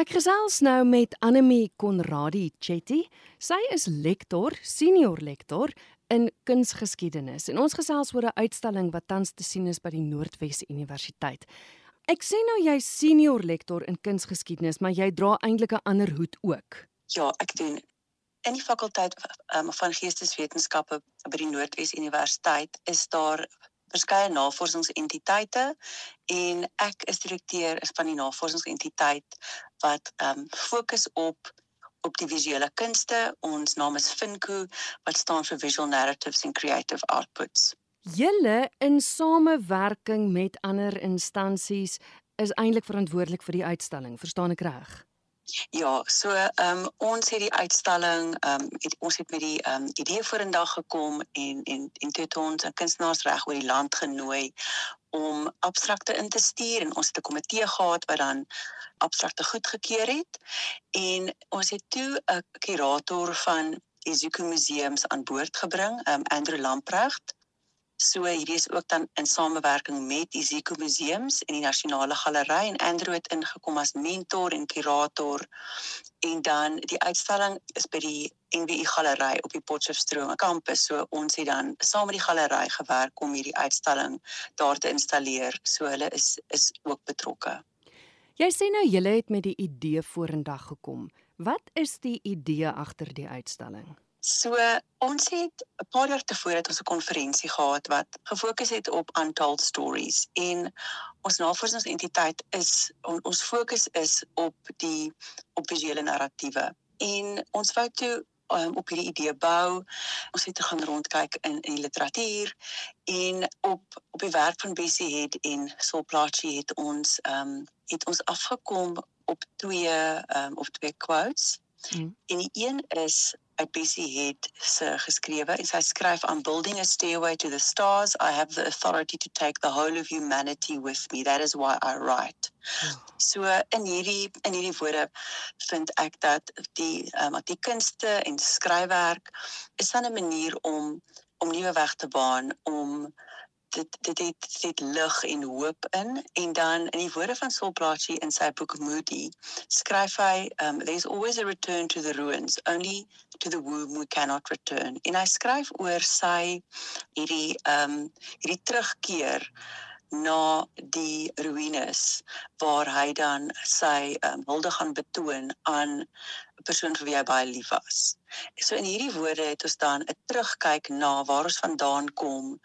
Ek gesels nou met Anemie Konradi Chetty. Sy is lektor, senior lektor in kunsgeskiedenis en ons gesels oor 'n uitstalling wat tans te sien is by die Noordwes Universiteit. Ek sê nou jy senior lektor in kunsgeskiedenis, maar jy dra eintlik 'n ander hoed ook. Ja, ek doen in die fakulteit um, van geesteswetenskappe by die Noordwes Universiteit is daar verskeie navorsingsentiteite en ek is direkteur is van die navorsingsentiteit wat ehm um, fokus op op die visuele kunste. Ons naam is Finco wat staan vir Visual Narratives and Creative Outputs. Julle in samewerking met ander instansies is eintlik verantwoordelik vir die uitstalling, verstaan ek reg? Ja, so ehm um, ons het die uitstalling ehm um, ons het met die ehm um, idee vorendag gekom en en en toe het ons kunstenaars reg oor die land genooi om abstrakte in te stuur en ons het 'n komitee gehad wat dan abstrakte goedgekeur het en ons het toe 'n kurator van Zuko Museums aan boord gebring, ehm um, Andrew Lamprecht So hierdie is ook dan in samewerking met die Ziko Museums en die Nasionale Galery en Andrew het ingekom as mentor en kurator en dan die uitstalling is by die NWI Galery op die Potchefstroom kampus. So ons het dan saam met die galery gewerk om hierdie uitstalling daar te installeer. So hulle is is ook betrokke. Jy sê nou julle het met die idee vorendag gekom. Wat is die idee agter die uitstalling? So ons het 'n paar jaar tevore het ons 'n konferensie gehad wat gefokus het op untold stories en ons navorsingsentiteit is on, ons fokus is op die op visuele narratiewe en ons wou toe um, op hierdie idee bou. Ons het gaan rondkyk in in die literatuur en op op die werk van Bessie het en Saul Plaatjie het ons ehm um, het ons afgekom op twee ehm um, of twee quotes. Mm. En die een is uit Bessie het se geskrewe en sy skryf aan building a stairway to the stars I have the authority to take the whole of humanity with me that is why I write. Hmm. So in hierdie in hierdie woorde vind ek dat die um, die kunste en skryfwerk is 'n manier om om nuwe weg te baan om dit dit het dit lig en hoop in en dan in die woorde van Saul Plaatjie in sy boek Moody skryf hy um there's always a return to the ruins only to the womb we cannot return en hy skryf oor sy hierdie um hierdie terugkeer na die ruïnes waar hy dan sy um, hulde gaan betoon aan 'n persoon vir wie hy baie lief was. So in hierdie woorde het ons dan 'n terugkyk na waar ons vandaan kom,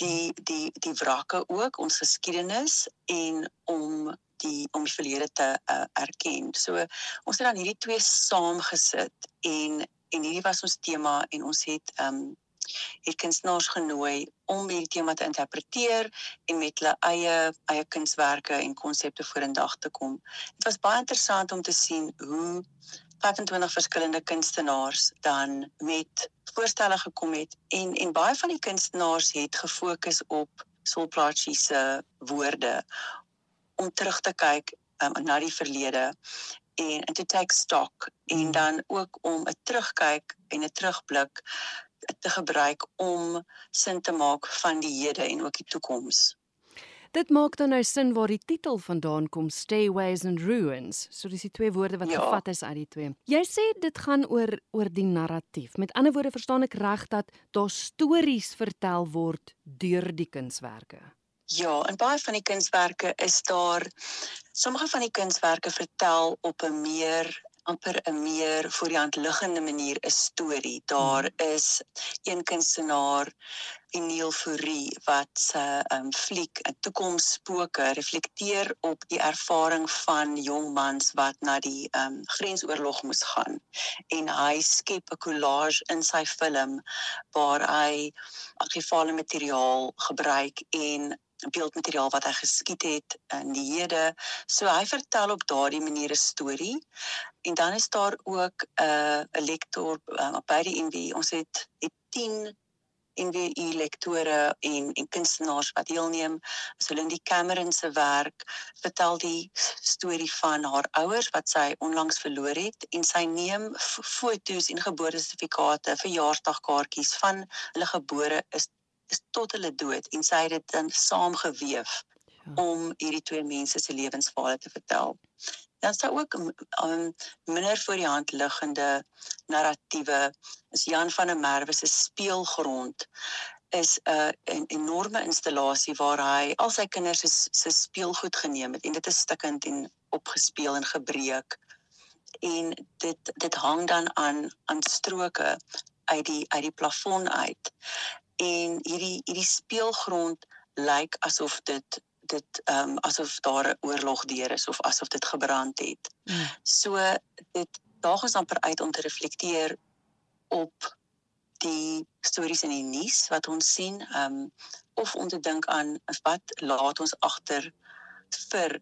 die die die wrakke ook ons geskiedenis en om die om die verlede te uh, erken. So ons het dan hierdie twee saamgesit en en hierdie was ons tema en ons het ehm um, het kunstenaars genooi om hierdie tema te interpreteer en met hulle eie eie kunswerke en konsepte vorendag te kom. Dit was baie interessant om te sien hoe 25 verskillende kunstenaars dan met voorstelle gekom het en en baie van die kunstenaars het gefokus op Saul Plaatjie se woorde om terug te kyk um, na die verlede en to take stock en hmm. dan ook om 'n terugkyk en 'n terugblik te gebruik om sin te maak van die hede en ook die toekoms. Dit maak dan nou sin waar die titel vandaan kom Stairways and Ruins. So dis die twee woorde wat ja. gevat is uit die twee. Jy sê dit gaan oor oor die narratief. Met ander woorde verstaan ek reg dat daar stories vertel word deur die kunswerke. Ja, en baie van die kunswerke is daar sommige van die kunswerke vertel op 'n meer amper 'n meer voor die hand liggende manier 'n storie. Daar hmm. is een kunstenaar, Eniel Fourie, wat se um, fliek 'n toekomsspoke reflekteer op die ervaring van jong mans wat na die um, grensoorlog moes gaan. En hy skep 'n collage in sy film waar hy argivale materiaal gebruik en beeldmateriaal wat hy geskiet het in die hede. So hy vertel op daardie manier 'n storie. En dan is daar ook uh, 'n lektor uh, by die NW. Ons het het 10 NWI lektore en en kunstenaars wat deelneem. So in die Cameron se werk vertel die storie van haar ouers wat sy onlangs verloor het en sy neem foto's en geboortesertifikate, verjaarsdagkaartjies van hulle gebore is tot hulle dood en sy het dit dan saamgeweef ja. om hierdie twee mense se lewensverhale te vertel. Dan sou ook 'n um, minder voor die hand liggende narratiewe is Jan van der Merwe se speelgrond is 'n uh, enorme installasie waar hy al sy kinders se se speelgoed geneem het en dit is stukkend en opgespeel en gebreek en dit dit hang dan aan aan stroke uit die uit die plafon uit en hierdie hierdie speelgrond lyk asof dit dit ehm um, asof daar 'n oorlog deur is of asof dit gebrand het. Mm. So dit daag ons amper uit om te reflekteer op die stories in die nuus wat ons sien, ehm um, of om te dink aan wat laat ons agter vir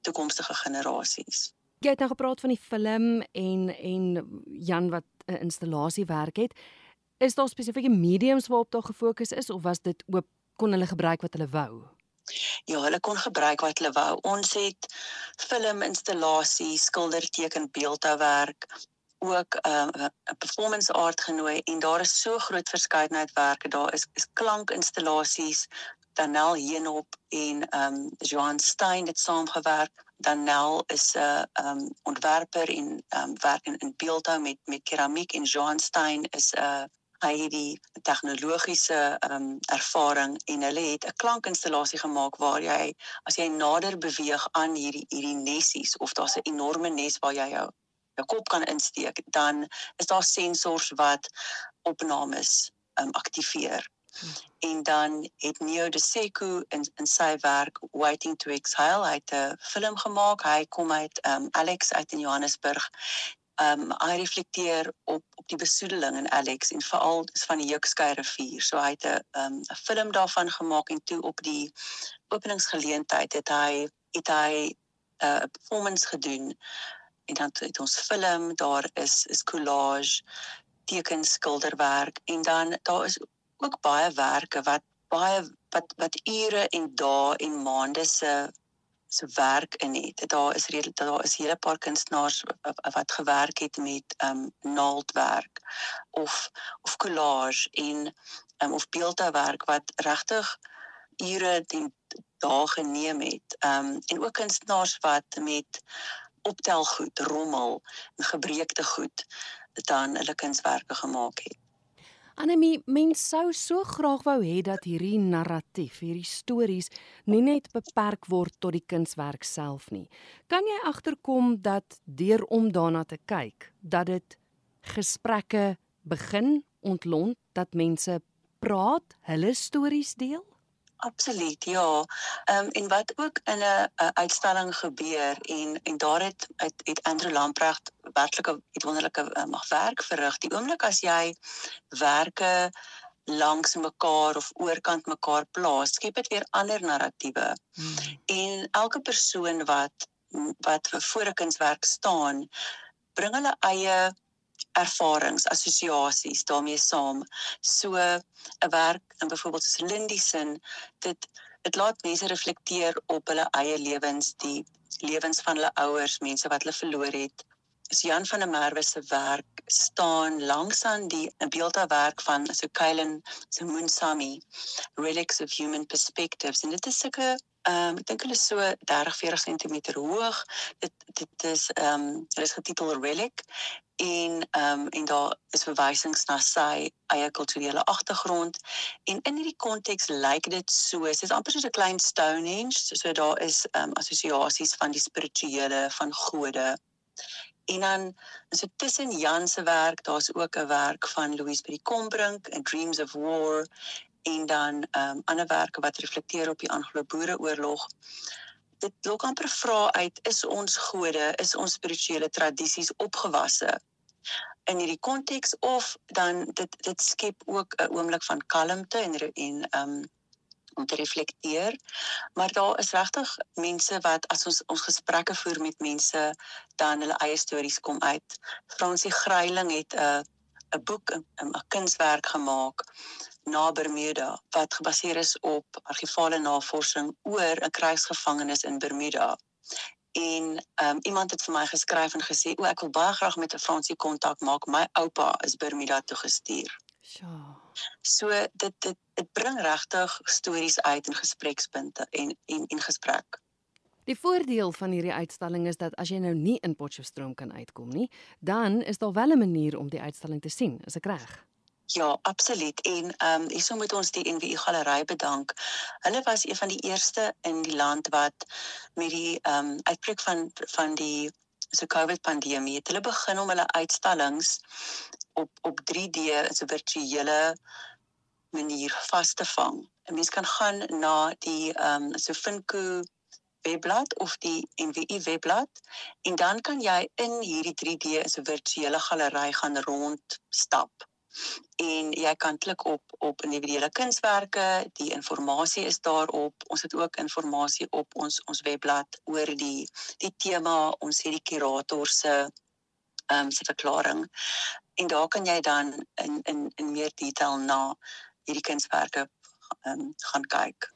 toekomstige generasies. Jy het nou gepraat van die film en en Jan wat 'n installasie werk het. Is daar spesifieke mediums waarop daar gefokus is of was dit oop kon hulle gebruik wat hulle wou? Ja, hulle kon gebruik wat hulle wou. Ons het film installasie, skilderteken, beeldhouwerk, ook 'n uh, 'n performance art genooi en daar is so groot verskeidenheid werke. Daar is, is klankinstallasies, Danel Heenop en ehm um, Johan Stein het saamgewerk. Danel is 'n uh, ehm um, ontwerper en ehm um, werk in, in beeldhou met met keramiek en Johan Stein is 'n uh, hy het die tegnologiese ehm um, ervaring en hulle het 'n klankinstallasie gemaak waar jy as jy nader beweeg aan hierdie hierdie nessies of daar's 'n enorme nes waar jy jou jou kop kan insteek, dan is daar sensors wat opnames ehm um, aktiveer. En dan het Neo de Seku in in sy werk Waiting to Exhale hy het 'n film gemaak. Hy kom uit um Alex uit in Johannesburg. Um hy reflekteer op op die besoedeling in Alex en veral is van die Jukskei rivier. So hy het 'n um 'n film daarvan gemaak en toe op die openingsgeleentheid het hy het hy 'n uh, performance gedoen en dan het ons film daar is is collage tekens skilderwerk en dan daar is ook baie werke wat baie wat wat ure en dae en maande se se werk in het. Daar is redelik daar is hele paar kunstenaars wat gewerk het met ehm um, naaldwerk of of collage en um, of beeldhouwerk wat regtig ure en dae geneem het. Ehm um, en ook kunstenaars wat met optelgoed, rommel en gebreekte goed dan hulle kunswerke gemaak het. Anemie, mens sou so graag wou hê dat hierdie narratief, hierdie stories nie net beperk word tot die kunswerk self nie. Kan jy agterkom dat deur om daarna te kyk, dat dit gesprekke begin ontlont dat mense praat, hulle stories deel? Absoluut, ja. Ehm um, en wat ook in 'n uitstalling gebeur en en daar het het, het Andrew Lamprecht werklik 'n wonderlike um, werk verrig. Die oomblik as jy werke langs mekaar of oorkant mekaar plaas, skep dit weer ander narratiewe. Hmm. En elke persoon wat wat voor 'n kunswerk staan, bring hulle eie ervarings, assosiasies daarmee saam. So 'n werk in byvoorbeeld soos Lindy se dit dit laat mense reflekteer op hulle eie lewens, die lewens van hulle ouers, mense wat hulle verloor het. So Jan van der Merwe se werk staan langs aan die beeldhouwerk van so Kylen se Moonsami Relics of Human Perspectives en dit is sulke ehm um, ek dink hulle is so 30 40 cm hoog. Dit dit is ehm um, hulle is getitel Relic en ehm um, en daar is verwysings na sy eie kulturele agtergrond en in hierdie konteks lyk dit so dit is amper soos 'n klein Stonehenge so, so daar is ehm um, assosiasies van die spirituele van gode. En dan is dit tussen Jan se werk daar's ook 'n werk van Louise by die Kombrink in Dreams of War en dan ehm um, ander werke wat reflekteer op die Anglo-Boereoorlog dit lok amper vra uit is ons gode is ons spirituele tradisies opgewasse in hierdie konteks of dan dit dit skep ook 'n oomblik van kalmte en en um om te reflekteer maar daar is regtig mense wat as ons ons gesprekke voer met mense dan hulle eie stories kom uit. Fransie Greiling het 'n 'n boek 'n kunswerk gemaak na Bermuda wat gebaseer is op argivale navorsing oor 'n krygsgevangenes in Bermuda. En um, iemand het vir my geskryf en gesê, "O, ek wil baie graag met 'n Fransie kontak maak. My oupa is Bermuda toe gestuur." Ja. So dit dit dit bring regtig stories uit en gesprekspunte en en en gesprek. Die voordeel van hierdie uitstalling is dat as jy nou nie in Potchefstroom kan uitkom nie, dan is daar wel 'n manier om die uitstalling te sien, is ek reg? Ja, absoluut. En ehm um, hierso moet ons die NWI galery bedank. Hulle was een van die eerste in die land wat met die ehm um, uitbreek van van die so COVID pandemie het hulle begin om hulle uitstallings op op 3D so 'n virtuele manier vas te vang. 'n Mens kan gaan na die ehm um, so Finco webblad of die NWI webblad en dan kan jy in hierdie 3D so 'n virtuele galery gaan rondstap en jy kan klik op op individuele kunswerke, die inligting is daarop. Ons het ook inligting op ons ons webblad oor die die tema, ons het die kurator se ehm um, se verklaring. En daar kan jy dan in in in meer detail na hierdie kunswerke ehm um, gaan kyk.